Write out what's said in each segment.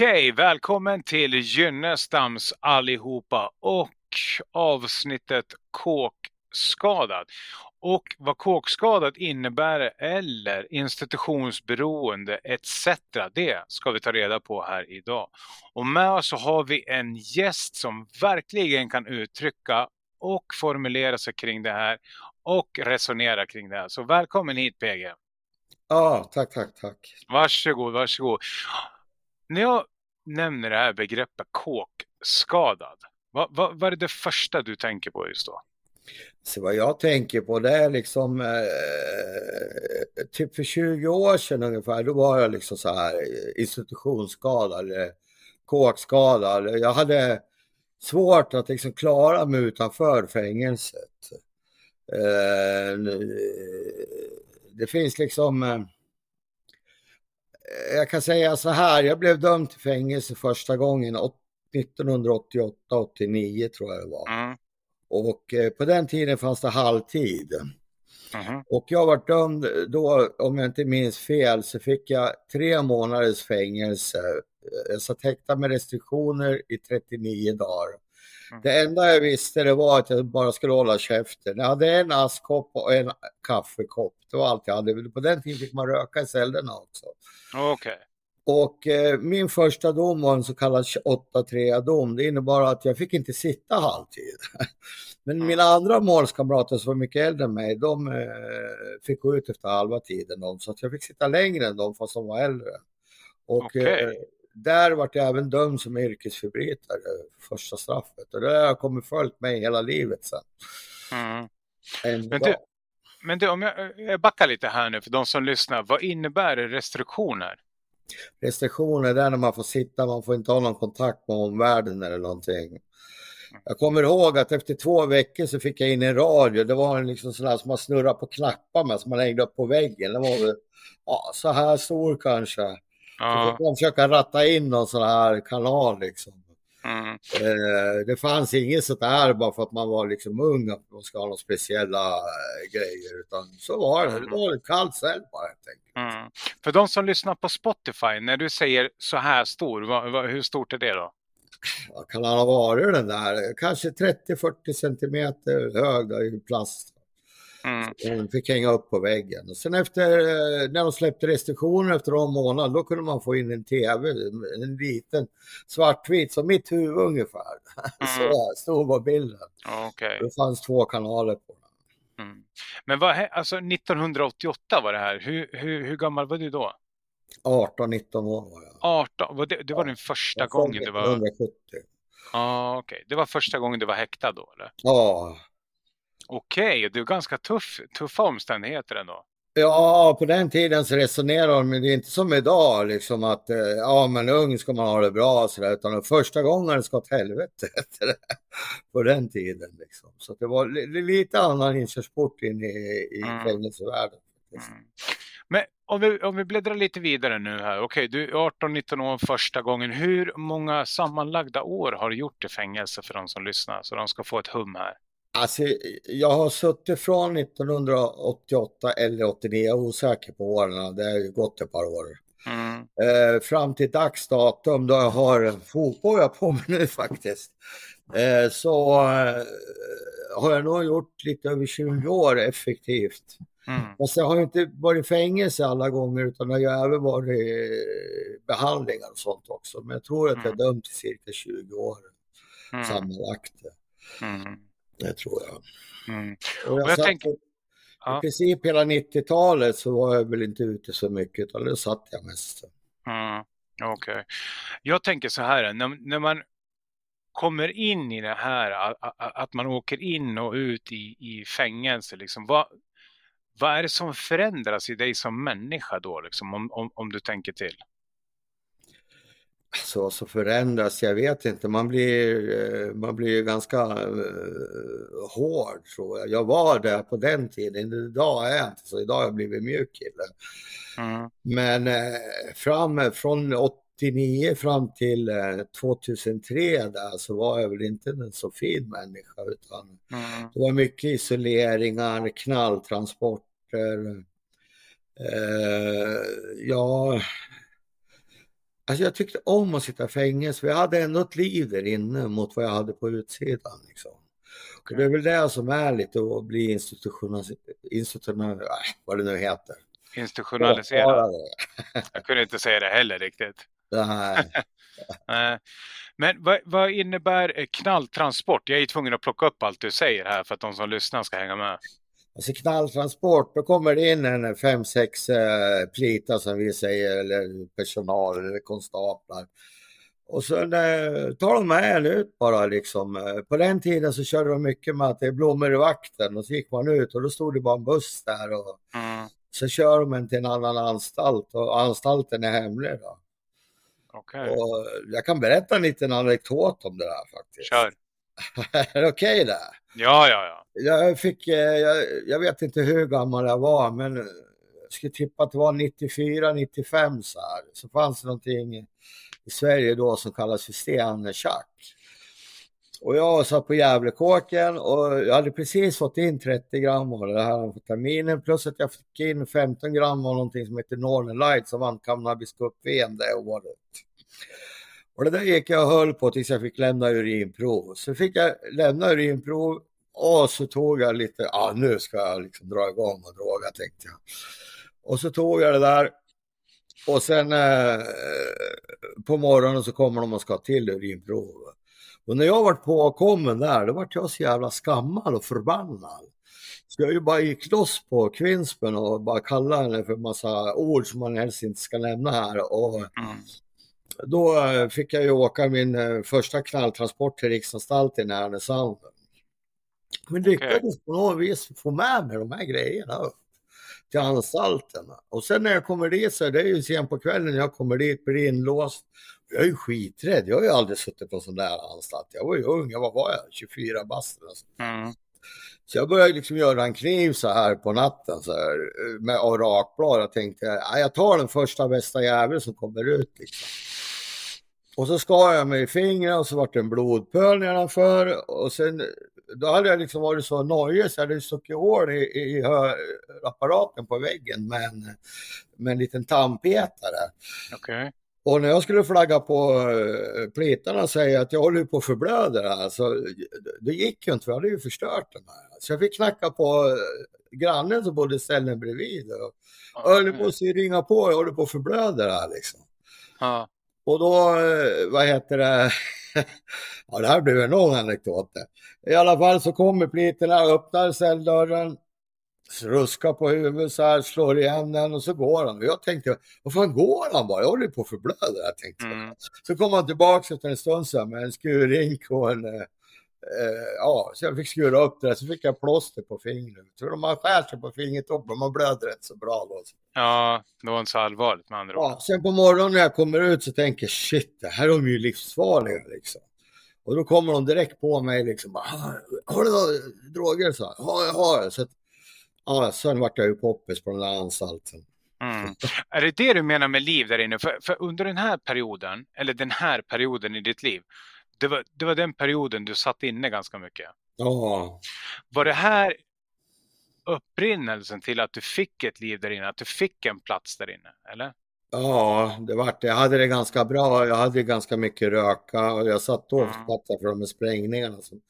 Okej, välkommen till Gynnestams allihopa och avsnittet kåkskadad. Och vad kåkskadad innebär eller institutionsberoende etc. Det ska vi ta reda på här idag. Och med oss så har vi en gäst som verkligen kan uttrycka och formulera sig kring det här och resonera kring det här. Så välkommen hit PG. Ja, tack, tack, tack. Varsågod, varsågod. När jag nämner det här begreppet kåkskadad, vad, vad, vad är det första du tänker på just då? Så vad jag tänker på det är liksom eh, typ för 20 år sedan ungefär, då var jag liksom så här institutionsskadad, eh, kåkskadad. Jag hade svårt att liksom klara mig utanför fängelset. Eh, det finns liksom eh, jag kan säga så här, jag blev dömd till fängelse första gången 1988, 89 tror jag det var. Mm. Och eh, på den tiden fanns det halvtid. Mm. Och jag var dömd då, om jag inte minns fel, så fick jag tre månaders fängelse. Jag satt häktad med restriktioner i 39 dagar. Mm. Det enda jag visste det var att jag bara skulle hålla käften. Jag hade en askkopp och en kaffekopp. Det var allt jag hade. På den tiden fick man röka i cellerna också. Okej. Okay. Och eh, min första dom var en så kallad 8-3-dom. Det innebar att jag fick inte sitta halvtid. Men mm. mina andra målskamrater som var mycket äldre än mig, de eh, fick gå ut efter halva tiden. De, så att jag fick sitta längre än dem fast de var äldre. Och okay. eh, där vart jag även dömd som yrkesförbrytare, första straffet. Och det har kommit följt mig hela livet sen. Mm. Men, du, men du, om jag, jag backar lite här nu för de som lyssnar. Vad innebär restriktioner? Restriktioner är när man får sitta, man får inte ha någon kontakt med omvärlden eller någonting. Jag kommer ihåg att efter två veckor så fick jag in en radio. Det var en liksom sån här som man snurrar på knappar med som man hängde upp på väggen. Det var väl ja, så här stor kanske. Ja. Så försöka ratta in någon sån här kanal liksom. Mm. Eh, det fanns inget sånt där bara för att man var liksom ung att man ska ha några speciella eh, grejer utan så var det. Det var en kall cell bara helt enkelt. Mm. För de som lyssnar på Spotify, när du säger så här stor, vad, vad, hur stort är det då? Vad kan han ha varit den där? Kanske 30-40 centimeter hög i plast. Mm. Den fick hänga upp på väggen. Och sen efter, eh, när de släppte restriktioner efter någon månad, då kunde man få in en tv, en liten svartvit, som mitt huvud ungefär. Mm. Så stor var bilden. Okay. Det fanns två kanaler på den. Mm. Men vad, alltså 1988 var det här, hur, hur, hur gammal var du då? 18-19 år var jag. 18, var det, det var ja. den första gången du var... 1970. Ja, ah, okej. Okay. Det var första gången du var häktad då, eller? Ja, Okej, okay, det är ganska tuff, tuffa omständigheter ändå. Ja, på den tiden så resonerade de, men det är inte som idag liksom att eh, ja, men ung ska man ha det bra så där, utan första gången ska åt helvete på den tiden liksom. Så det var lite annan inkörsport in i, i mm. fängelsevärlden. Mm. Men om vi, om vi bläddrar lite vidare nu här. Okej, du är 18-19 år första gången. Hur många sammanlagda år har du gjort i fängelse för de som lyssnar? Så de ska få ett hum här. Alltså, jag har suttit från 1988 eller 89, jag är osäker på åren, det har gått ett par år. Mm. Eh, fram till dags datum då jag har fotboll på mig nu faktiskt. Eh, så eh, har jag nog gjort lite över 20 år effektivt. Mm. Och sen har jag inte varit i fängelse alla gånger utan jag har även varit behandlingar och sånt också. Men jag tror att jag är mm. dömd till cirka 20 år mm. sammanlagt. Mm. Det tror jag. Mm. Och jag, och jag tänker... I princip hela 90-talet så var jag väl inte ute så mycket utan då satt jag mest. Mm. Okej. Okay. Jag tänker så här, när, när man kommer in i det här, att, att man åker in och ut i, i fängelse, liksom, vad, vad är det som förändras i dig som människa då, liksom, om, om, om du tänker till? Så, så förändras, jag vet inte, man blir, eh, man blir ganska uh, hård tror jag. Jag var där på den tiden, idag är jag inte så, idag har jag blivit mjuk kille. Mm. Men uh, fram från 89 fram till uh, 2003 där så var jag väl inte en så fin människa utan mm. det var mycket isoleringar, knalltransporter. ja, Alltså jag tyckte om att sitta i fängelse, för jag hade ändå ett liv där inne mot vad jag hade på utsidan. Liksom. Okay. Det är väl det som är lite att bli institutionaliserad, äh, vad det nu heter. Institutionaliserad? Jag kunde inte säga det heller riktigt. Nej. Men vad, vad, innebär knalltransport? Jag är tvungen att plocka upp allt du säger här för att de som lyssnar ska hänga med. Alltså knalltransport, då kommer det in en fem, sex eh, plitar som vi säger, eller personal eller konstaplar. Och sen eh, tar de med en ut bara liksom. Eh, på den tiden så körde de mycket med att det är blommor i vakten och så gick man ut och då stod det bara en buss där och mm. så kör de en till en annan anstalt och anstalten är hemlig. Då. Okay. Och jag kan berätta en liten anekdot om det där faktiskt. Kör. Är det okej okay det? Ja, ja, ja. Jag fick, eh, jag, jag, vet inte hur gammal jag var, men jag skulle tippa att det var 94, 95 så här. Så fanns det någonting i Sverige då som kallas för stenschack. Och jag satt på Gävlekåken och jag hade precis fått in 30 gram av det här amfetamin plus att jag fick in 15 gram av någonting som heter Northern Light som vann cannabis cup-VM det året. Och det där gick jag och höll på tills jag fick lämna urinprov. Så fick jag lämna urinprov och så tog jag lite, ja ah, nu ska jag liksom dra igång och droga tänkte jag. Och så tog jag det där och sen eh, på morgonen så kommer de och ska ha till urinprov. Och när jag vart påkommen där, då vart jag så jävla skammad och förbannad. Så jag ju bara gick loss på Kvinspen och bara kallade henne för massa ord som man helst inte ska nämna här. Och mm. Då eh, fick jag ju åka min eh, första knalltransport till Riksanstalten i Härnösand. Men lyckades okay. på något vis få med mig de här grejerna upp till anstalten. Och sen när jag kommer dit så är det ju sent på kvällen jag kommer dit, blir inlåst. Jag är ju skiträdd, jag har ju aldrig suttit på sån där anstalt. Jag var ju ung, jag var, var jag? 24 bast mm. Så jag började liksom göra en kniv så här på natten så här, med av rakblad. Jag tänkte, jag tar den första bästa jävel som kommer ut liksom. Och så skar jag mig i fingret och så vart det en blodpöl nedanför och sen då hade jag liksom varit så nojig så jag hade stuckit hål i, i hörapparaten på väggen med en, med en liten tandpetare. Okay. Och när jag skulle flagga på uh, plitarna och säga att jag håller på att förblöda så det gick ju inte för jag hade ju förstört den här. Så jag fick knacka på uh, grannen som bodde ställen bredvid och okay. höll på att ringa på, jag håller på att förblöda här liksom. Ja. Och då, uh, vad heter det, ja det här blev en lång anekdot. I alla fall så kommer pliterna, öppnar celldörren, ruskar på huvudet så här, slår igen den och så går han. Och jag tänkte, vad fan går han bara? Jag håller på att förblöda. Jag tänkte. Mm. Så kom han tillbaka efter en stund sen med en skurrink och en eh, eh, ja, så jag fick skura upp det, så fick jag plåster på fingret. Så man skär sig på fingret och man blöder rätt så bra då. Ja, det var inte så allvarligt med andra ord. Ja, sen på morgonen när jag kommer ut så tänker jag shit, det här är de ju livsfarliga liksom. Och då kommer de direkt på mig liksom, ah, har du några droger? Så, ja, jag har. Så att, ja, sen vart jag ju poppis på den där anstalten. Mm. Är det det du menar med liv där inne? För, för, under den här perioden, eller den här perioden i ditt liv, det var, det var den perioden du satt inne ganska mycket. Ja. Var det här upprinnelsen till att du fick ett liv där inne, att du fick en plats där inne, eller? Ja, det vart det. Jag hade det ganska bra. Jag hade ganska mycket röka och jag satt och fattade för de sprängningarna som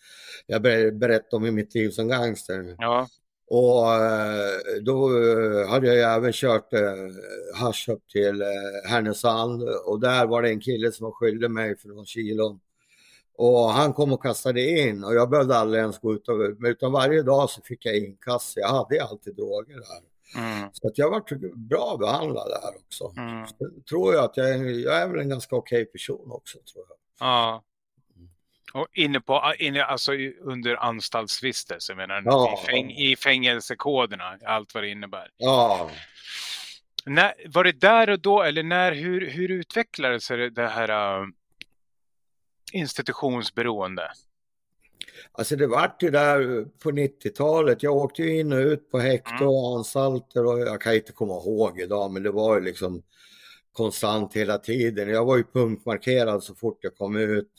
jag berättade om i mitt liv som gangster. Ja. Och eh, då eh, hade jag även kört eh, hash upp till Härnösand och där var det en kille som var skyldig mig för någon kilon. Och han kom och kastade in och jag behövde aldrig ens gå ut utan varje dag så fick jag inkast. Jag hade alltid droger där. Mm. Så att jag varit bra behandlad där också. Mm. Tror jag att jag är, jag är väl en ganska okej person också tror jag. Ja. Och inne på, inne, alltså under anstaltsvistelse, menar ja. i, fäng, i fängelsekoderna, allt vad det innebär. Ja. När, var det där och då, eller när, hur, hur utvecklades det här uh, institutionsberoende? Alltså det vart ju där på 90-talet. Jag åkte ju in och ut på häkte mm. och anstalter och jag kan inte komma ihåg idag men det var ju liksom konstant hela tiden. Jag var ju punktmarkerad så fort jag kom ut.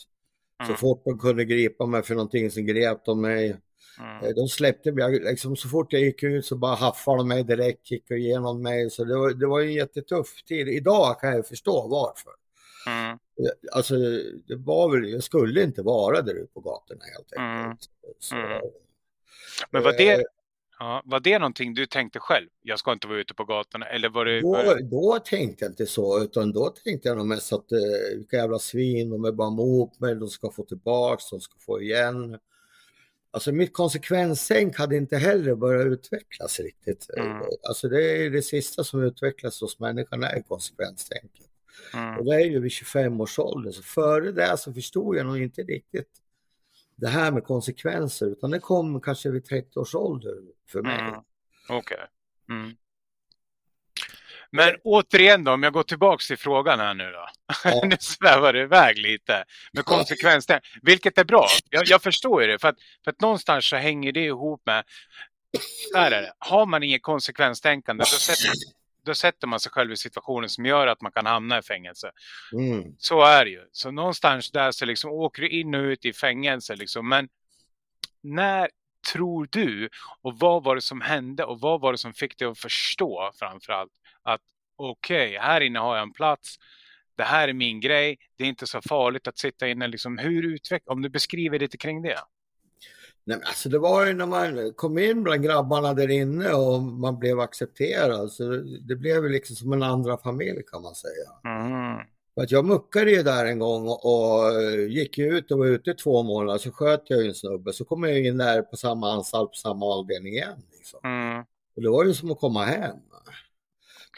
Mm. Så fort de kunde gripa mig för någonting så grep de mig. Mm. Eh, de släppte mig, liksom, så fort jag gick ut så bara haffade de mig direkt, gick igenom mig. Så det var, det var en jättetuff tid. Idag kan jag förstå varför. Mm. Alltså, det var väl, jag skulle inte vara där ute på gatorna helt enkelt. Mm. Så, mm. Men var det, eh, Ja, var det någonting du tänkte själv? Jag ska inte vara ute på gatorna eller var det... Då, var det... då tänkte jag inte så utan då tänkte jag nog mest att eh, vilka jävla svin, de är bara emot mig, de ska få tillbaks, de ska få igen. Alltså mitt konsekvenstänk hade inte heller börjat utvecklas riktigt. Mm. Alltså det är det sista som utvecklas hos människan är konsekvenstänket. Mm. Och det är ju vid 25 års ålder, så före det så förstod jag nog inte riktigt det här med konsekvenser utan det kom kanske vid 30 års ålder för mig. Mm. Okej. Okay. Mm. Men återigen då, om jag går tillbaks till frågan här nu då. Ja. nu svävar det iväg lite med konsekvenser, vilket är bra. Jag, jag förstår ju det, för att, för att någonstans så hänger det ihop med, där är det, har man inget konsekvenstänkande då sätter, då sätter man sig själv i situationer som gör att man kan hamna i fängelse. Mm. Så är det ju. Så någonstans där så liksom åker du in och ut i fängelse liksom. Men när tror du och vad var det som hände och vad var det som fick dig att förstå framförallt att okej, okay, här inne har jag en plats. Det här är min grej. Det är inte så farligt att sitta inne. Liksom, hur utvecklar, om du beskriver lite kring det. Nej, alltså det var ju när man kom in bland grabbarna där inne och man blev accepterad. Så det blev liksom som en andra familj kan man säga. Mm. För att jag muckade ju där en gång och gick ut och var ute i två månader. Så sköt jag en snubbe. Så kom jag in där på samma anstalt, på samma avdelning igen. Liksom. Mm. Och det var ju som att komma hem.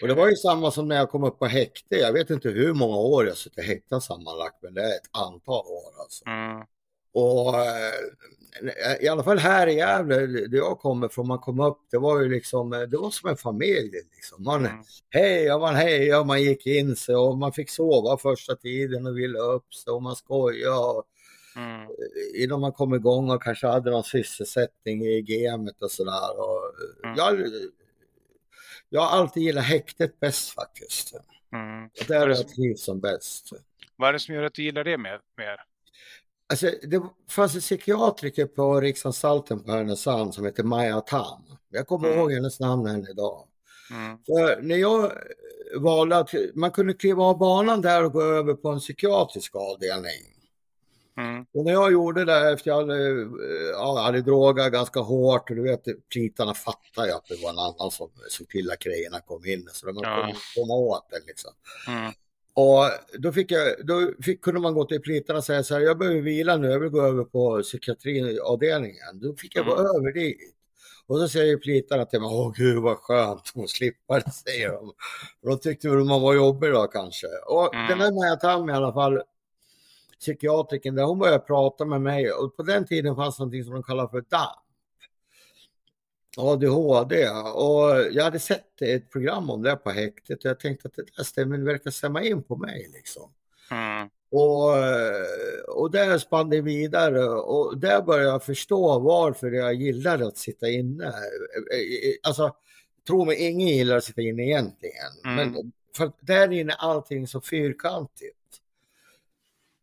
Och det var ju samma som när jag kom upp på häkte. Jag vet inte hur många år jag suttit häktad sammanlagt, men det är ett antal år alltså. Mm. Och eh, i alla fall här i Gävle, där jag kommer från, man kom upp, det var ju liksom, det var som en familj. Liksom. Man mm. hejade, man hejade, man gick in sig och man fick sova första tiden och ville upp sig och man skojade. Mm. Innan man kom igång och kanske hade någon sysselsättning i gamet och sådär. Mm. Jag, jag har alltid gillat häktet bäst faktiskt. Mm. Och där har jag trivs som bäst. Vad är det som gör att du gillar det mer? Alltså, det fanns en psykiatriker på Riksanstalten på Härnösand som heter Maja Tam. Jag kommer mm. ihåg hennes namn än idag. Mm. För när jag valde att man kunde kliva av banan där och gå över på en psykiatrisk avdelning. Mm. Och när jag gjorde det efter jag hade, ja, hade drogat ganska hårt och du vet plitarna fattade ju att det var en annan som såg till att grejerna kom in så de ja. kunde komma åt det liksom. Mm. Och då, fick jag, då fick, kunde man gå till plitarna och säga så här, jag behöver vila nu, jag vill gå över på psykiatriavdelningen. Då fick jag mm. gå över dit. Och så säger plitarna till mig, åh gud vad skönt att slippa det, säger de. Och då tyckte väl man var jobbig då kanske. Och mm. den där Maja Tam i alla fall, psykiatriken, där hon började prata med mig och på den tiden fanns någonting som de kallar för DAM. ADHD och jag hade sett ett program om det på häktet och jag tänkte att det där stämmer, verkar stämma in på mig liksom. Mm. Och, och där spann det vidare och där började jag förstå varför jag gillade att sitta inne. Alltså, tro mig, ingen gillar att sitta inne egentligen. Mm. Men för där inne är allting så fyrkantigt.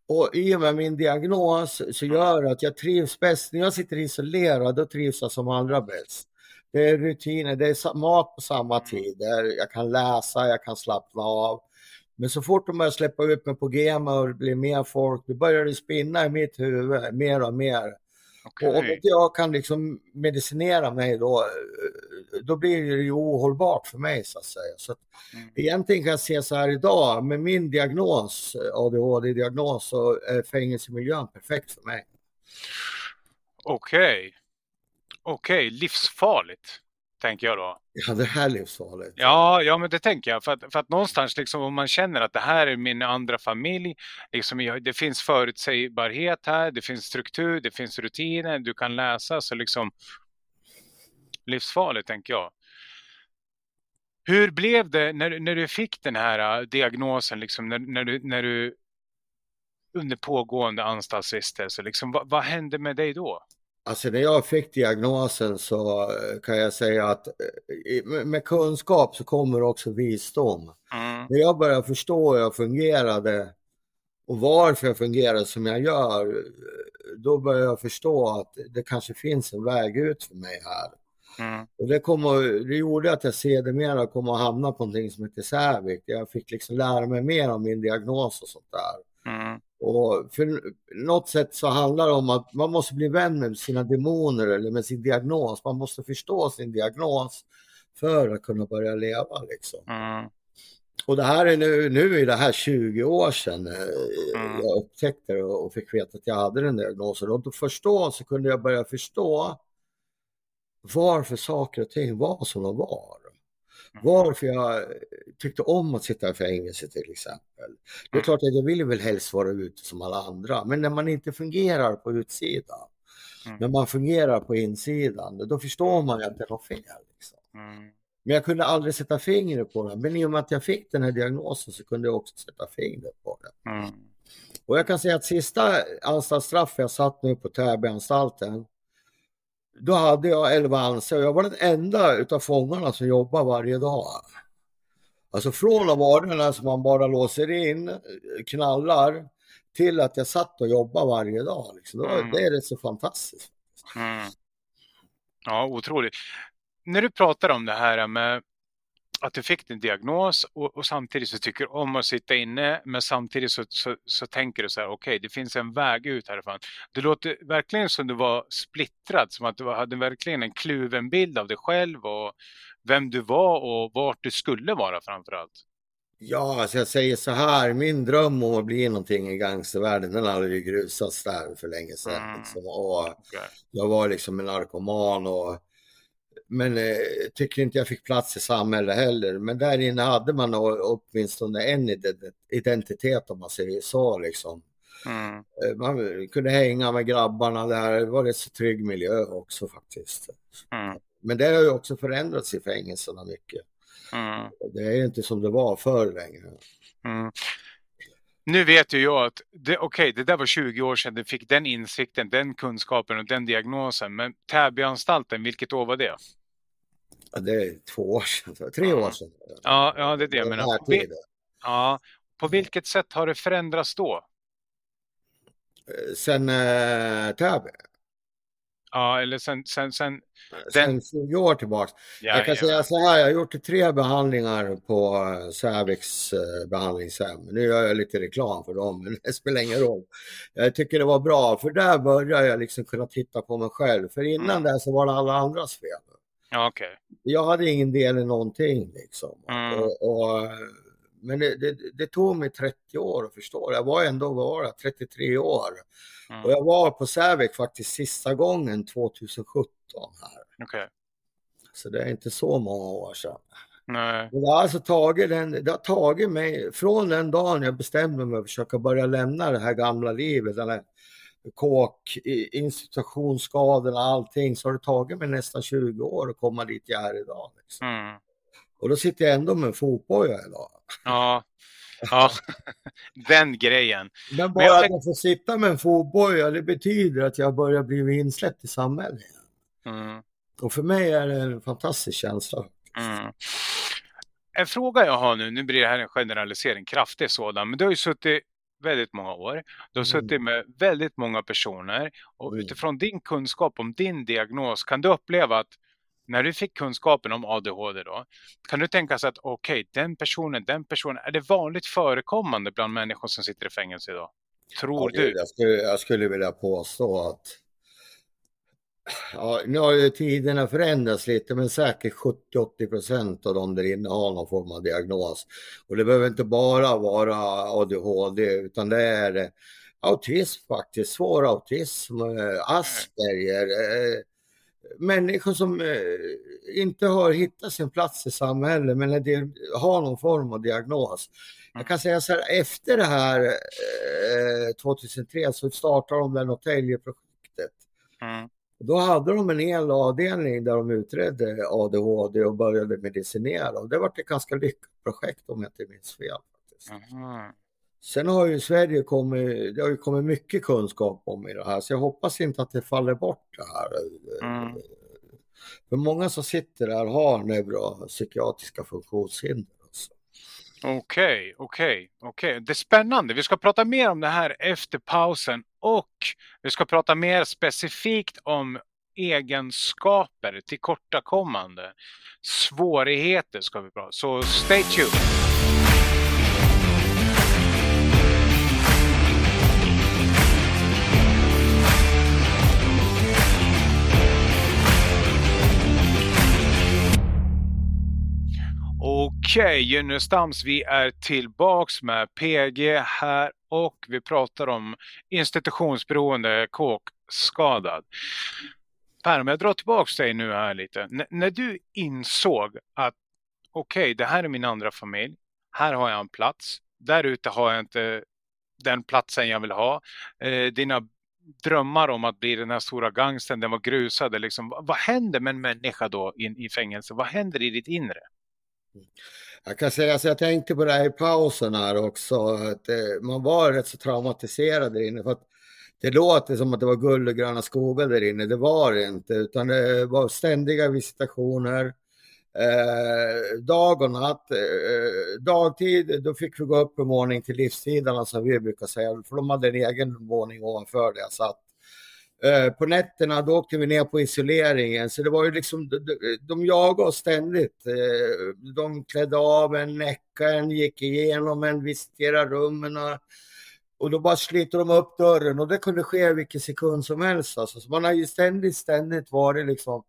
Och i och med min diagnos så gör att jag trivs bäst, när jag sitter isolerad, då trivs jag som allra bäst. Det är rutiner, det är mat på samma mm. tid, jag kan läsa, jag kan slappna av. Men så fort de börjar släppa ut mig på GEMA och det blir mer folk, då börjar det spinna i mitt huvud mer och mer. Okay. Och om inte jag kan liksom medicinera mig då, då blir det ju ohållbart för mig så att säga. Så att mm. Egentligen kan jag se så här idag, med min diagnos, ADHD-diagnos, så är fängelsemiljön perfekt för mig. Okej. Okay. Okej, okay, livsfarligt. Tänker jag då. Ja, det här är livsfarligt. Ja, ja, men det tänker jag. För att, för att någonstans, liksom, om man känner att det här är min andra familj. Liksom, det finns förutsägbarhet här, det finns struktur, det finns rutiner, du kan läsa. Så liksom, livsfarligt, tänker jag. Hur blev det när, när du fick den här äh, diagnosen, liksom, när, när, du, när du under pågående anstaltsvistelse, liksom, vad, vad hände med dig då? Alltså när jag fick diagnosen så eh, kan jag säga att eh, med kunskap så kommer också visdom. Mm. När jag började förstå hur jag fungerade och varför jag fungerar som jag gör, då började jag förstå att det kanske finns en väg ut för mig här. Mm. Och det, kom och, det gjorde att jag sedermera kom att hamna på någonting som heter Sävik. Jag fick liksom lära mig mer om min diagnos och sånt där. Mm. Och för något sätt så handlar det om att man måste bli vän med sina demoner eller med sin diagnos. Man måste förstå sin diagnos för att kunna börja leva liksom. Mm. Och det här är nu, nu är det här 20 år sedan eh, mm. jag upptäckte det och fick veta att jag hade den diagnosen. Och då förstå så kunde jag börja förstå varför saker och ting var som de var. Mm. Varför jag tyckte om att sitta i fängelse till exempel. Det är mm. klart att jag ville väl helst vara ute som alla andra, men när man inte fungerar på utsidan, mm. när man fungerar på insidan, då förstår man att det något fel. Liksom. Mm. Men jag kunde aldrig sätta fingret på det. Men i och med att jag fick den här diagnosen så kunde jag också sätta fingret på det. Mm. Och jag kan säga att sista anstaltsstraffet jag satt nu på Täbyanstalten, då hade jag 11 anställda. Jag var den enda utav fångarna som jobbar varje dag. Alltså från att vara den som man bara låser in, knallar, till att jag satt och jobbade varje dag. Liksom. Mm. Det är rätt så fantastiskt. Mm. Ja, otroligt när du pratar om det här med att du fick din diagnos och, och samtidigt så tycker du om att sitta inne men samtidigt så, så, så tänker du så här okej okay, det finns en väg ut härifrån. Det låter verkligen som du var splittrad, som att du hade verkligen en kluven bild av dig själv och vem du var och vart du skulle vara framförallt. Ja, alltså jag säger så här, min dröm om att bli någonting i gangstervärlden den hade ju grusats där för länge sedan. Mm. Liksom. Och. Jag var liksom en narkoman och men eh, tycker inte jag fick plats i samhället heller. Men där inne hade man åtminstone en identitet om man säger så liksom. Mm. Eh, man kunde hänga med grabbarna där, det var rätt så trygg miljö också faktiskt. Mm. Men det har ju också förändrats i fängelserna mycket. Mm. Det är inte som det var förr längre. Mm. Nu vet ju jag att det, okay, det där var 20 år sedan du fick den insikten, den kunskapen och den diagnosen. Men Täbyanstalten, vilket år var det? Det är två år sedan, tre år sedan. Ja, ja det är det jag menar. Ja, på vilket sätt har det förändrats då? Eh, sen eh, Täby? Ja, eller sen... Sen, sen, sen 20 år tillbaka. Ja, jag kan ja. säga så här, jag har gjort tre behandlingar på eh, Säviks eh, behandlingshem. Nu gör jag lite reklam för dem, men det spelar ingen roll. Jag tycker det var bra, för där började jag liksom kunna titta på mig själv. För innan mm. det så var det alla andras fel. Ja, okay. Jag hade ingen del i någonting liksom. Mm. Och, och, men det, det, det, tog mig 30 år att förstå. Jag var ändå var 33 år. Mm. Och jag var på Sävik faktiskt sista gången 2017 här. Okay. Så det är inte så många år sedan. Nej. Det har alltså tagit, den, det har tagit mig, från den dagen jag bestämde mig för att försöka börja lämna det här gamla livet, eller kåk, institutionsskadorna, allting, så har det tagit mig nästan 20 år att komma dit jag är idag. Liksom. Mm. Och då sitter jag ändå med en fotboja idag. Ja, ja. den grejen. Men bara Men jag... att jag får sitta med en fotboja, det betyder att jag börjar bli insläppt i samhället. Mm. Och för mig är det en fantastisk känsla. Mm. En fråga jag har nu, nu blir det här en generalisering, kraftig sådan, men du har ju suttit väldigt många år. Du har suttit mm. med väldigt många personer och mm. utifrån din kunskap om din diagnos kan du uppleva att när du fick kunskapen om ADHD då, kan du tänka sig att okej, okay, den personen, den personen, är det vanligt förekommande bland människor som sitter i fängelse idag? Tror ja, du? Jag skulle, jag skulle vilja påstå att Ja, nu har ju tiderna förändrats lite, men säkert 70-80 procent av de där inne har någon form av diagnos. Och det behöver inte bara vara ADHD, utan det är eh, autism faktiskt, svår autism, eh, Asperger, eh, människor som inte har hittat sin plats i samhället, men har någon form av diagnos. Jag kan säga så här, efter det här 2003 så startade de det Norrtäljeprojektet. Mm. Då hade de en hel avdelning där de utredde ADHD och började medicinera. Och det var ett ganska lyckat projekt om jag inte minns fel. Mm. Sen har ju Sverige kommit, det har ju kommit mycket kunskap om i det här, så jag hoppas inte att det faller bort det här. Mm. För många som sitter där har neuropsykiatriska funktionshinder. Okej, okay, okej, okay, okej. Okay. Det är spännande. Vi ska prata mer om det här efter pausen och vi ska prata mer specifikt om egenskaper, tillkortakommande, svårigheter ska vi prata. Så stay tuned! Okej, Gynnestams, vi är tillbaks med PG här och vi pratar om institutionsberoende kåkskadad. Per, om jag drar tillbaks dig nu här lite. N när du insåg att okej, okay, det här är min andra familj. Här har jag en plats. Där ute har jag inte den platsen jag vill ha. Eh, dina drömmar om att bli den här stora gangsten, den var grusade. Liksom. Vad händer med en människa då in, i fängelse? Vad händer i ditt inre? Jag kan säga, att jag tänkte på det här i pausen här också, att eh, man var rätt så traumatiserad där inne. För att det låter som att det var guld och gröna skogar där inne, det var det inte, utan det var ständiga visitationer. Eh, dag och natt. Eh, dagtid, då fick vi gå upp en våning till livstidarna som vi brukar säga, för de hade en egen våning ovanför där jag satt. Eh, på nätterna då åkte vi ner på isoleringen så det var ju liksom, de, de jagade oss ständigt. Eh, de klädde av en, näckade en, gick igenom en, visiterade rummen och då bara sliter de upp dörren och det kunde ske vilken sekund som helst. Alltså. Så man har ju ständigt, ständigt varit liksom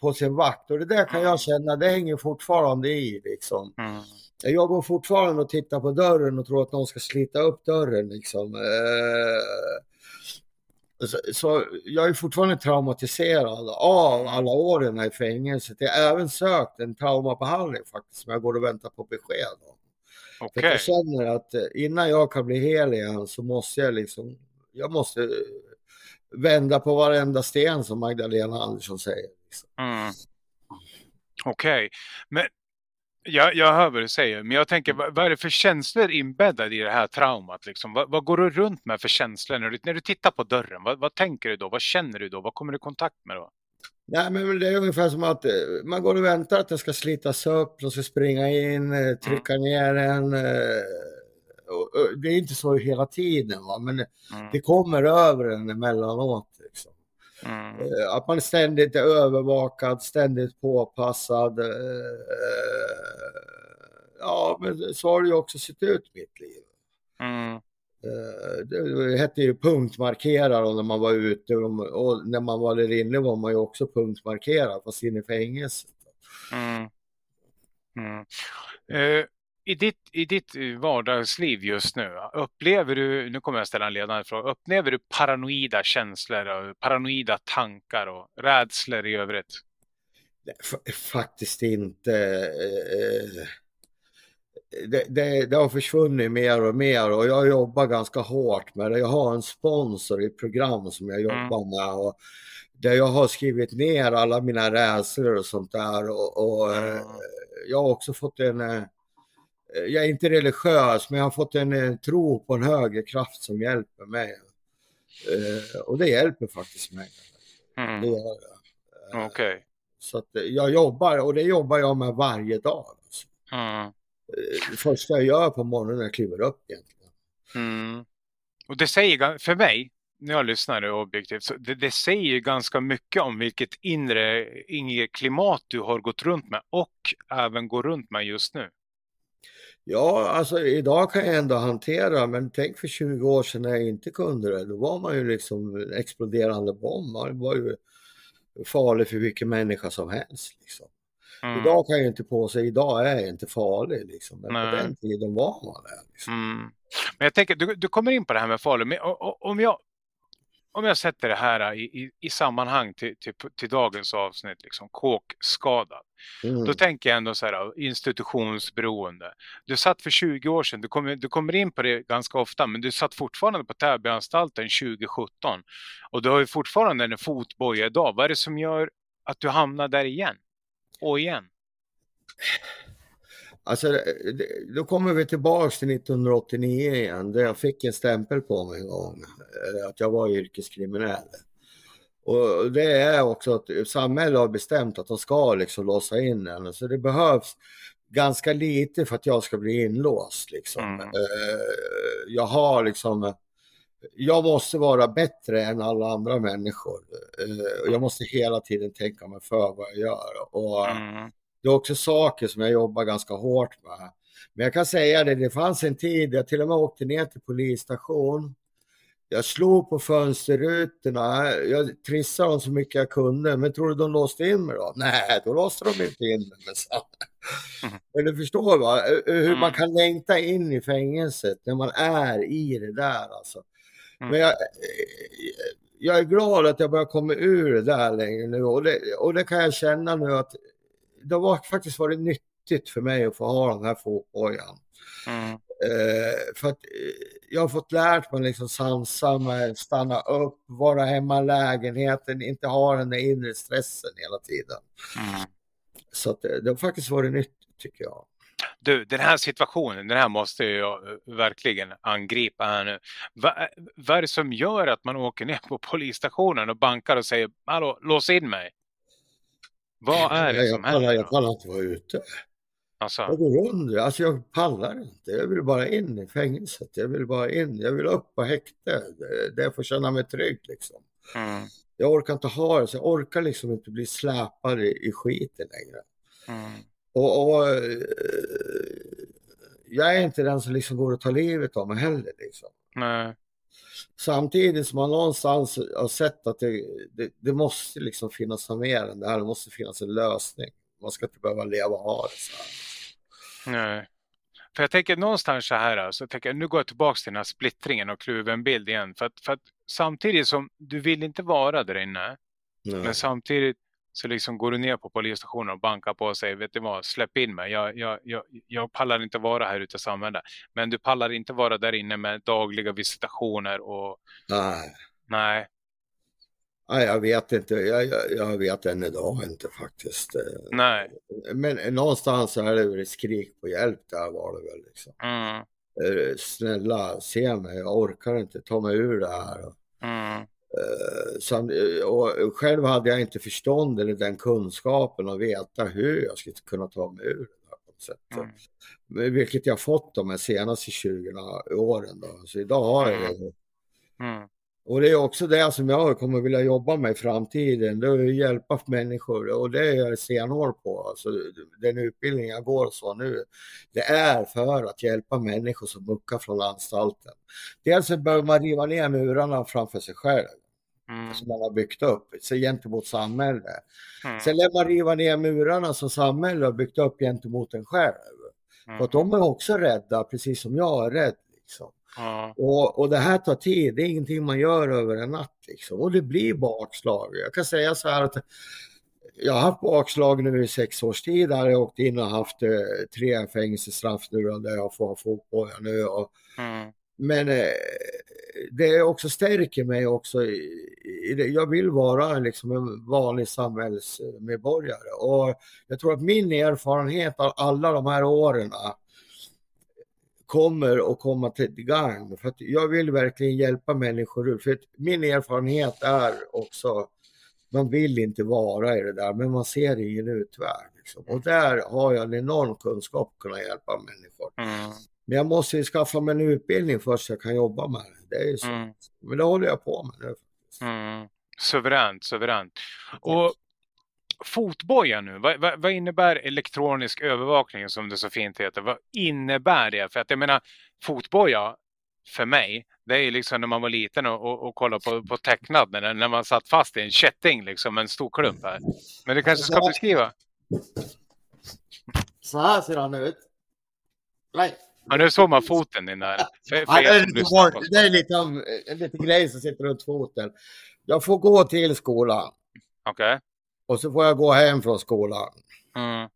på sin vakt och det där kan jag känna, det hänger fortfarande i liksom. Mm. Jag går fortfarande och tittar på dörren och tror att någon ska slita upp dörren liksom. Eh, så, så, jag är fortfarande traumatiserad av alla åren i fängelset. Jag har även sökt en traumabehandling faktiskt som jag går och väntar på besked om. Okay. För jag känner att eh, innan jag kan bli hel igen så måste jag liksom, jag måste vända på varenda sten som Magdalena Andersson säger. Liksom. Mm. Okej, okay. men jag, jag hör vad du säger, men jag tänker vad, vad är det för känslor inbäddade i det här traumat? Liksom? Vad, vad, går du runt med för känslor när du, när du tittar på dörren? Vad, vad tänker du då? Vad känner du då? Vad kommer du i kontakt med då? Nej, men det är ungefär som att eh, man går och väntar att det ska slitas upp, de ska springa in, eh, trycka mm. ner en. Eh, det är inte så hela tiden, va? men mm. det kommer över en emellanåt. Liksom. Mm. Att man ständigt är övervakad, ständigt påpassad ja, men så har det ju också sett ut mitt liv. Mm. Eh, det hette ju punktmarkerare när man var ute och när man var där inne var man ju också punktmarkerad fast inne i fängelset. Mm. Mm. Uh, i, ditt, I ditt vardagsliv just nu, upplever du, nu kommer jag ställa en ledande fråga, upplever du paranoida känslor och paranoida tankar och rädslor i övrigt? Faktiskt inte. Uh, det, det, det, har försvunnit mer och mer och jag jobbar ganska hårt med det. Jag har en sponsor i ett program som jag jobbar mm. med och där jag har skrivit ner alla mina rädslor och sånt där och, och mm. jag har också fått en eh, jag är inte religiös men jag har fått en, en tro på en högre kraft som hjälper mig. Eh, och det hjälper faktiskt mig. Mm. Det gör det. Okay. Så att jag jobbar och det jobbar jag med varje dag. Alltså. Mm. Eh, det första jag gör på morgonen när jag kliver upp egentligen. Mm. Och det säger, för mig, när jag lyssnar objektivt, så det, det säger ju ganska mycket om vilket inre, inre klimat du har gått runt med och även går runt med just nu. Ja, alltså idag kan jag ändå hantera, men tänk för 20 år sedan när jag inte kunde det. Då var man ju liksom en exploderande bomb. Man var ju farlig för vilken människa som helst. Liksom. Mm. Idag kan jag inte på sig, idag är jag inte farlig liksom. Men Nej. på den tiden var man det. Liksom. Mm. Men jag tänker, du, du kommer in på det här med farlig, men om jag, om jag sätter det här i, i, i sammanhang till, till, till, dagens avsnitt, liksom kåkskadad. Mm. Då tänker jag ändå så här, institutionsberoende. Du satt för 20 år sedan, du kommer, du kommer in på det ganska ofta, men du satt fortfarande på Täbyanstalten 2017. Och du har ju fortfarande en fotboja idag. Vad är det som gör att du hamnar där igen? och igen? Alltså, då kommer vi tillbaks till 1989 igen, där jag fick en stämpel på mig en gång, eh, att jag var yrkeskriminell. Och det är också att samhället har bestämt att de ska liksom låsa in en, så det behövs ganska lite för att jag ska bli inlåst. Liksom. Mm. Eh, jag har liksom jag måste vara bättre än alla andra människor. Eh, jag måste hela tiden tänka mig för vad jag gör. Och mm. Det är också saker som jag jobbar ganska hårt med. Men jag kan säga det, det fanns en tid jag till och med åkte ner till polisstation. Jag slog på fönsterrutorna, jag trissade dem så mycket jag kunde, men tror du de låste in mig då? Nej, då låste de inte in mig. Men, mm. men du förstår va, hur man mm. kan längta in i fängelset när man är i det där alltså. Mm. Men jag, jag är glad att jag börjar komma ur det där längre nu och det, och det kan jag känna nu att det har faktiskt varit nyttigt för mig att få ha den här fotbojan. Mm. Eh, för att eh, jag har fått lärt mig liksom sansa mig, stanna upp, vara hemma i lägenheten, inte ha den där inre stressen hela tiden. Mm. Så att det, det har faktiskt varit nyttigt tycker jag. Du, den här situationen, den här måste jag eh, verkligen angripa här nu. Va, vad är det som gör att man åker ner på polisstationen och bankar och säger Hallå, lås in mig? Vad är det som händer? Jag pallar inte vara ute. Alltså. Jag går under, alltså jag pallar inte. Jag vill bara in i fängelset. Jag vill bara in, jag vill upp på häkte där jag får känna mig trygg liksom. Mm. Jag orkar inte ha det, så jag orkar liksom inte bli släpad i, i skiten längre. Mm. Och, och, eh, jag är inte den som liksom går och tar livet av mig heller liksom. Nej. Samtidigt som man någonstans har sett att det, det, det måste liksom finnas mer än det här, det måste finnas en lösning. Man ska inte behöva leva och ha det så här. Nej. För jag tänker någonstans så här, alltså, jag tänker, nu går jag tillbaka till den här splittringen och kluven bild igen. För att, för att samtidigt som du vill inte vara där inne, Nej. men samtidigt så liksom går du ner på polisstationen och bankar på och säger, vet du vad, släpp in mig. Jag, jag, jag, jag pallar inte vara här ute i samhället. Men du pallar inte vara där inne med dagliga visitationer och... Nej. Nej. Nej, jag vet inte. Jag, jag, jag vet än idag inte faktiskt. Nej. Men någonstans är det väl ett skrik på hjälp där var det väl liksom. Mm. Eh, snälla, se mig. Jag orkar inte ta mig ur det här. Mm. Sen, eh, och själv hade jag inte förstånd eller den kunskapen att veta hur jag skulle kunna ta mig ur det här. Mm. Vilket jag fått de senaste 20 åren. Då. Så idag har jag det. Mm. Och det är också det som jag kommer vilja jobba med i framtiden, det är att hjälpa människor och det är jag stenhård på. Alltså, den utbildning jag går så nu, det är för att hjälpa människor som muckar från anstalten. Dels behöver man riva ner murarna framför sig själv, mm. som man har byggt upp, så gentemot samhället. Mm. Sen lär man riva ner murarna som samhället har byggt upp gentemot en själv. Mm. För att de är också rädda, precis som jag är rädd. Liksom. Ja. Och, och det här tar tid, det är ingenting man gör över en natt. Liksom. Och det blir bakslag. Jag kan säga så här att jag har haft bakslag nu i sex års tid. Där jag åkt in och haft eh, tre fängelsestraff nu där jag får fotboja nu. Och, mm. Men eh, det också stärker mig också. I, i jag vill vara liksom en vanlig samhällsmedborgare och jag tror att min erfarenhet av alla de här åren kommer att komma till gagn. För jag vill verkligen hjälpa människor ut. För min erfarenhet är också, man vill inte vara i det där, men man ser ingen utväg. Liksom. Och där har jag en enorm kunskap att kunna hjälpa människor. Mm. Men jag måste ju skaffa mig en utbildning först så jag kan jobba med det. Det är ju så. Mm. Men det håller jag på med nu. Mm. Suveränt, suveränt. Och fotboja nu, vad, vad, vad, innebär elektronisk övervakning som det så fint heter? Vad innebär det? För att jag menar, fotboja för mig, det är liksom när man var liten och, och, och kollade på, på tecknad när, när man satt fast i en kätting, liksom en stor klump här. Men du kanske ska beskriva? Så här ser han ut. Nej. Ja, nu såg man foten din där. För, för ja, det, är lite, det är lite, en liten grej som sitter runt foten. Jag får gå till skolan. Okej. Okay. Och så får jag gå hem från skolan. Mm.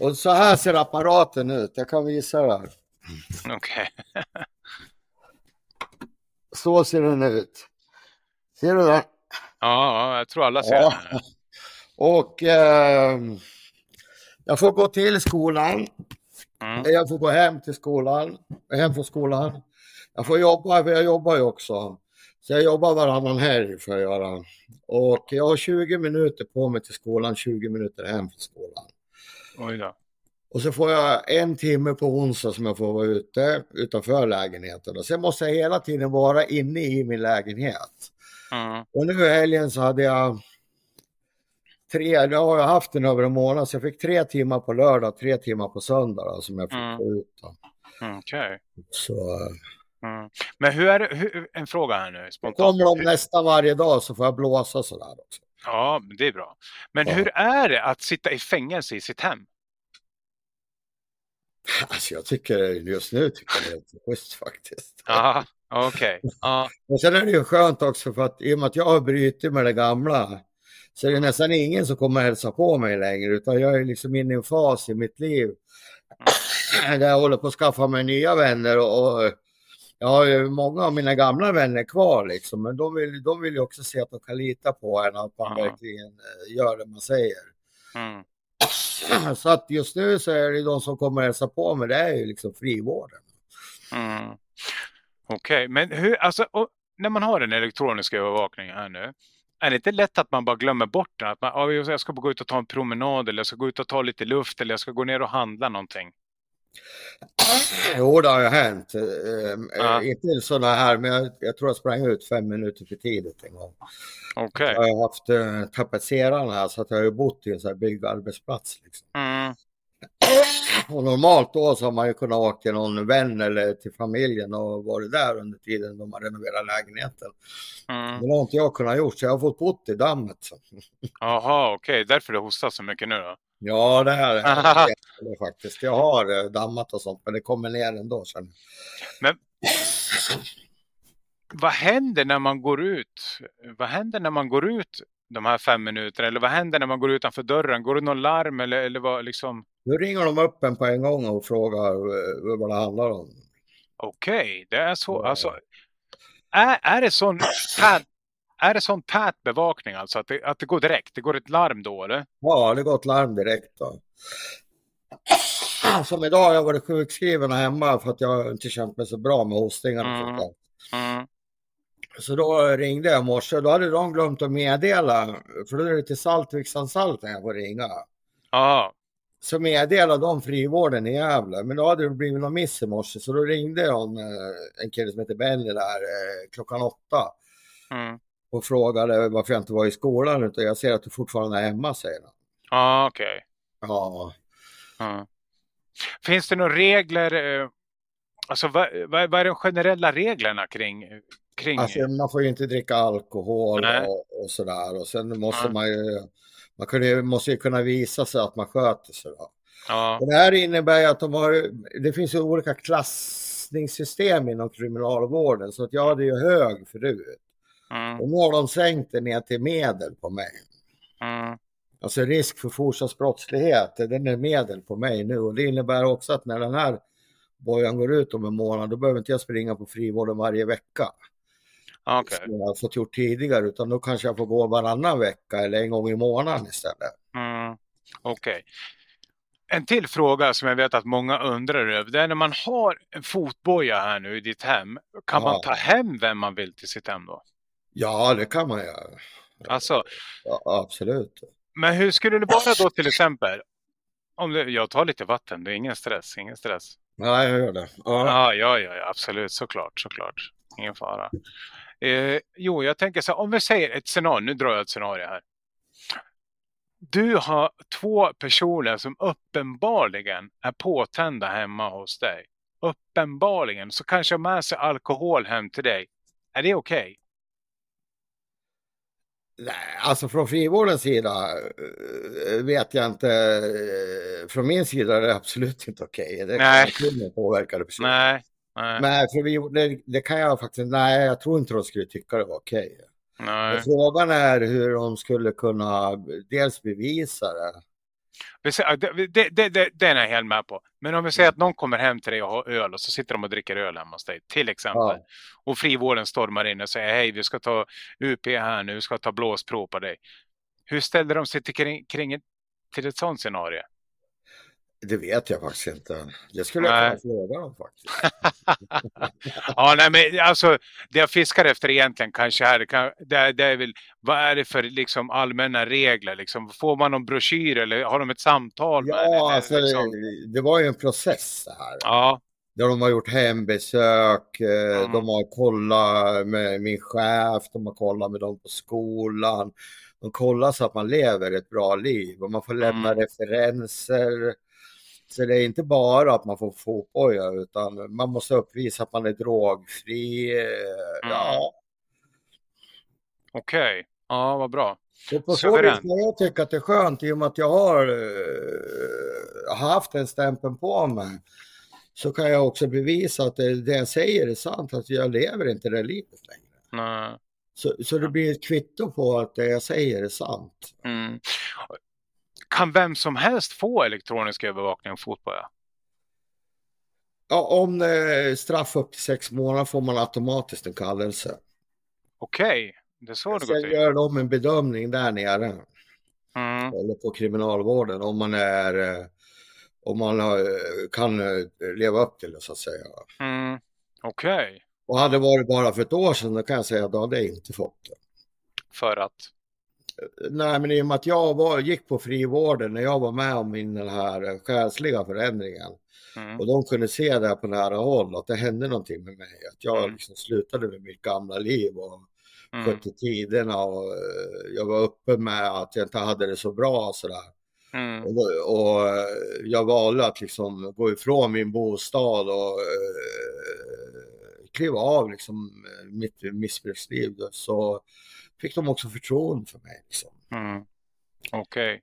Och så här ser apparaten ut. Jag kan visa det Okej. Okay. så ser den ut. Ser du den? Ja, jag tror alla ser ja. den. Och eh, jag får gå till skolan. Mm. Jag får gå hem till skolan, hem från skolan. Jag får jobba, för jag jobbar ju också. Så jag jobbar varannan helg för att göra. Och jag har 20 minuter på mig till skolan, 20 minuter hem från skolan. Oj då. Och så får jag en timme på onsdag som jag får vara ute utanför lägenheten. Och sen måste jag hela tiden vara inne i min lägenhet. Mm. Och nu i helgen så hade jag tre, nu har jag haft den över en månad, så jag fick tre timmar på lördag, tre timmar på söndag då, som jag fick mm. få ut. Mm, okej. Okay. Mm. Men hur är det, hur, en fråga här nu. Spontant. Kommer de nästan varje dag så får jag blåsa sådär också. Ja, det är bra. Men ja. hur är det att sitta i fängelse i sitt hem? Alltså jag tycker just nu tycker jag det är lite schysst faktiskt. Ja, okej. Okay. Ja. Sen är det ju skönt också för att i och med att jag har brutit med det gamla så är det nästan ingen som kommer hälsa på mig längre utan jag är liksom inne i en fas i mitt liv där jag håller på att skaffa mig nya vänner och, och jag har ju många av mina gamla vänner kvar liksom men de vill, de vill ju också se att de kan lita på en att man mm. verkligen eh, gör det man säger. Mm. Så att just nu så är det de som kommer hälsa på mig, det är ju liksom frivården. Mm. Okej, okay. men hur, alltså, när man har den elektroniska övervakningen här nu, är det inte lätt att man bara glömmer bort den? Att man, jag ska gå ut och ta en promenad eller jag ska gå ut och ta lite luft eller jag ska gå ner och handla någonting. Jo, det har ju hänt. Ja. Inte sådana här, men jag, jag, tror jag sprang ut fem minuter för tidigt en gång. Okay. Jag har haft uh, tapetserarna här så att jag har bott i en sån här byggarbetsplats. Liksom. Mm. Och normalt då så har man ju kunnat åka till någon vän eller till familjen och varit där under tiden de har renoverat lägenheten. Mm. Det har inte jag kunnat gjort så jag har fått bott i dammet. Jaha, okej, okay. därför det hostar så mycket nu då? Ja, det här är det faktiskt. Jag har eh, dammat och sånt, men det kommer ner ändå sen. Men vad händer när man går ut? Vad händer när man går ut de här fem minuterna? Eller vad händer när man går utanför dörren? Går det någon larm eller, eller vad liksom? Nu ringer de upp en på en gång och frågar eh, vad det handlar om. Okej, okay, det är så. Ja. Alltså, är, är det sån tät, är det sån tät bevakning alltså? Att det, att det går direkt? Det går ett larm då eller? Ja, det går ett larm direkt då. Som idag har jag varit sjukskriven hemma för att jag inte känt mig så bra med hostningarna. Mm. Mm. Så då ringde jag i morse då hade de glömt att meddela, för då är det till Saltviksanstalten jag får ringa. Ja. Så meddelade de frivården i Gävle, men då hade det blivit någon miss i morse så då ringde de eh, en kille som heter Benny där eh, klockan åtta. Mm. Och frågade varför jag inte var i skolan utan jag ser att du fortfarande är hemma säger han. Ja, okej. Okay. Ja. Mm. Finns det några regler, eh, alltså vad, vad, vad är de generella reglerna kring kring... Alltså, man får ju inte dricka alkohol och, och, sådär. Och sen måste Nej. man ju, man kunde, måste ju kunna visa sig att man sköter sig. Då. Ja. Och det här innebär ju att de har, det finns ju olika klassningssystem inom kriminalvården. Så att jag hade ju hög förut. Mm. Och nu har de sänkt det ner till medel på mig. Mm. Alltså risk för fortsatt brottslighet, den är medel på mig nu. Och det innebär också att när den här bojan går ut om en månad, då behöver inte jag springa på frivården varje vecka. Okay. Som jag har fått gjort tidigare utan då kanske jag får gå varannan vecka eller en gång i månaden istället. Mm. Okej. Okay. En till fråga som jag vet att många undrar över. Det är när man har en fotboja här nu i ditt hem. Kan ja. man ta hem vem man vill till sitt hem då? Ja, det kan man göra. Alltså, ja, absolut. Men hur skulle det vara då till exempel? Om det, jag tar lite vatten, det är ingen stress, ingen stress. Nej, jag gör det. Ja, ja, ja, ja absolut, såklart, såklart. Ingen fara. Eh, jo, jag tänker så här, om vi säger ett scenario, nu drar jag ett scenario här. Du har två personer som uppenbarligen är påtända hemma hos dig. Uppenbarligen så kanske har med sig alkohol hem till dig. Är det okej? Okay? Nej, alltså från frivårdens sida eh, vet jag inte. Eh, från min sida är det absolut inte okej. Okay. Det Nej. kan påverka det. Nej, Nej. Men för vi, det, det, kan jag faktiskt, nej jag tror inte de skulle tycka det var okej. Okay. Frågan är hur de skulle kunna dels bevisa det. Det, det, det, den är jag helt med på. Men om vi säger att någon kommer hem till dig och har öl och så sitter de och dricker öl hemma hos dig till exempel. Ja. Och frivården stormar in och säger hej vi ska ta UP här nu, vi ska ta blåsprov på dig. Hur ställer de sig till, kring, kring till ett sånt scenario? Det vet jag faktiskt inte. Det skulle jag kunna fråga dem faktiskt. ja, nej, men alltså det jag fiskar efter egentligen kanske här, det, det, det är väl, vad är det för liksom allmänna regler? Liksom, får man någon broschyr eller har de ett samtal? Ja, med, eller, alltså liksom? det, det, var ju en process det här. Ja. Där de har gjort hembesök, mm. de har kollat med min chef, de har kollat med dem på skolan. De kollar så att man lever ett bra liv och man får lämna mm. referenser så det är inte bara att man får fotboja utan man måste uppvisa att man är drogfri. Eh, mm. Ja. Okej, okay. ja vad bra. Så på så vis jag tycka att det är skönt i och med att jag har uh, haft den stämpeln på mig. Så kan jag också bevisa att det, det jag säger är sant, att jag lever inte det livet längre. Nej. Så, så det blir ett kvitto på att det jag säger är sant. Mm kan vem som helst få elektronisk övervakning av fotboja? Ja, om eh, straff upp till sex månader får man automatiskt en kallelse. Okej, okay. det är så det går till. Sen gör de en bedömning där nere. Mm. Eller på kriminalvården om man är eh, om man kan eh, leva upp till det så att säga. Mm. Okej. Okay. Och hade det varit bara för ett år sedan då kan jag säga att då hade jag inte fått det. För att? Nej, men i och med att jag var, gick på frivården när jag var med om min, den här själsliga förändringen. Mm. Och de kunde se det på nära håll, att det hände någonting med mig. Att jag mm. liksom slutade med mitt gamla liv och mm. skötte tiderna och uh, jag var uppe med att jag inte hade det så bra och sådär. Mm. Och, och uh, jag valde att liksom gå ifrån min bostad och kliva av liksom mitt missbruksliv. Så fick de också förtroende för mig. Liksom. Mm. Okej. Okay.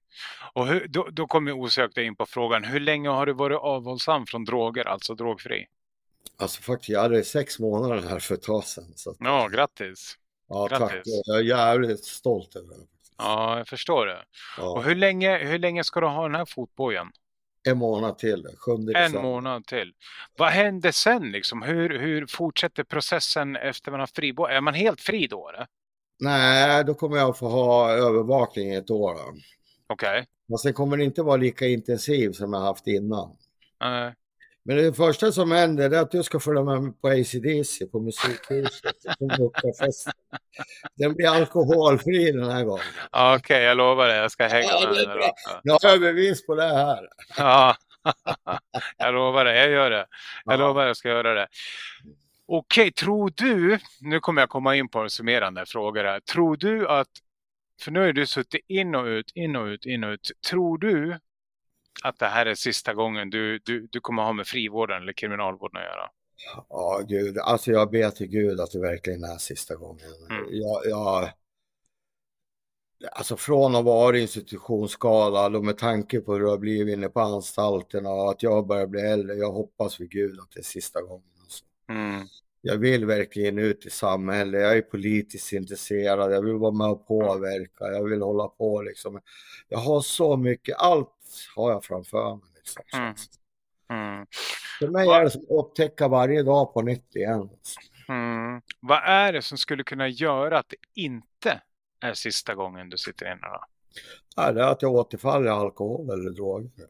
Och hur, då, då kommer jag osökt in på frågan. Hur länge har du varit avhållsam från droger, alltså drogfri? Alltså faktiskt, jag hade sex månader här för ett tag sedan. Så att... Ja, grattis. Ja, grattis. tack. Jag är jävligt stolt över det. Ja, jag förstår det. Ja. Och hur länge, hur länge ska du ha den här fotbojen? En månad till, sjunde En månad till. Vad händer sen liksom? Hur, hur fortsätter processen efter man har fribå? Är man helt fri då? Eller? Nej, då kommer jag få ha övervakning i ett år. Okej. Okay. Men sen kommer det inte vara lika intensiv som jag haft innan. Uh. Men det första som händer är att du ska följa med på ACDC på musikhuset. den blir alkoholfri den här gången. Okej, okay, jag lovar det. Jag ska hänga ja, med den. Nu har jag bevis på det här. Ja, jag lovar det. Jag gör det. Jag ja. lovar att jag ska göra det. Okej, tror du, nu kommer jag komma in på en summerande fråga här. Tror du att, för nu har du suttit in och ut, in och ut, in och ut. Tror du att det här är sista gången du, du, du kommer ha med frivården eller kriminalvården att göra? Ja, gud. Alltså jag ber till gud att det verkligen är sista gången. Mm. Jag, jag, alltså från att vara institutionsskadad och med tanke på hur det har blivit inne på anstalterna och att jag börjar bli äldre. Jag hoppas vid gud att det är sista gången. Mm jag vill verkligen ut i samhället. Jag är politiskt intresserad. Jag vill vara med och påverka. Jag vill hålla på liksom. Jag har så mycket. Allt har jag framför mig. Liksom. Mm. Mm. För mig är det som att upptäcka varje dag på nytt igen. Mm. Vad är det som skulle kunna göra att det inte är sista gången du sitter inne då? Ja, det är att jag återfaller i alkohol eller droger.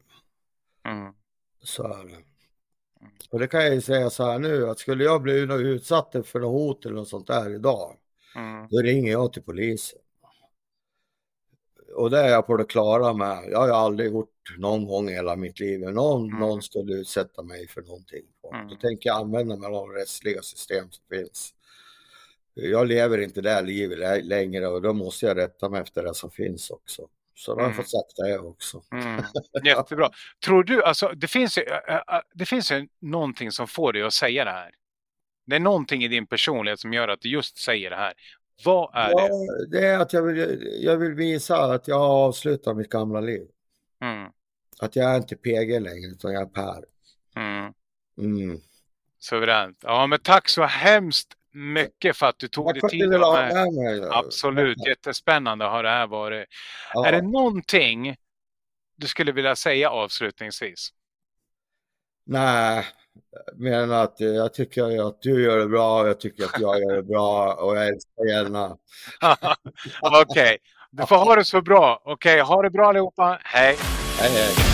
Mm. Så är det. Och det kan jag ju säga så här nu att skulle jag bli utsatt för något hot eller något sånt där idag, mm. då ringer jag till polisen. Och det är jag på det klara med. Jag har ju aldrig gjort någon gång i hela mitt liv. Någon, mm. någon skulle utsätta mig för någonting. Mm. Då tänker jag använda mig av de rättsliga system som finns. Jag lever inte det här livet längre och då måste jag rätta mig efter det som finns också. Så då har jag mm. fått sagt det också. Mm. Jättebra. Tror du, alltså det finns, ju, det finns ju någonting som får dig att säga det här. Det är någonting i din personlighet som gör att du just säger det här. Vad är ja, det? Det är att jag vill, jag vill visa att jag har avslutat mitt gamla liv. Mm. Att jag är inte PG längre utan jag är Per. Mm. Mm. Suveränt. Ja men tack så hemskt mycket för att du tog dig tid. Absolut, jättespännande har det här varit. Ja. Är det någonting du skulle vilja säga avslutningsvis? Nej, men att jag tycker att du gör det bra, jag tycker att jag gör det bra och jag älskar gärna. Okej, okay. du får ha det så bra. Okej, okay. ha det bra allihopa. Hej! Hej, hej.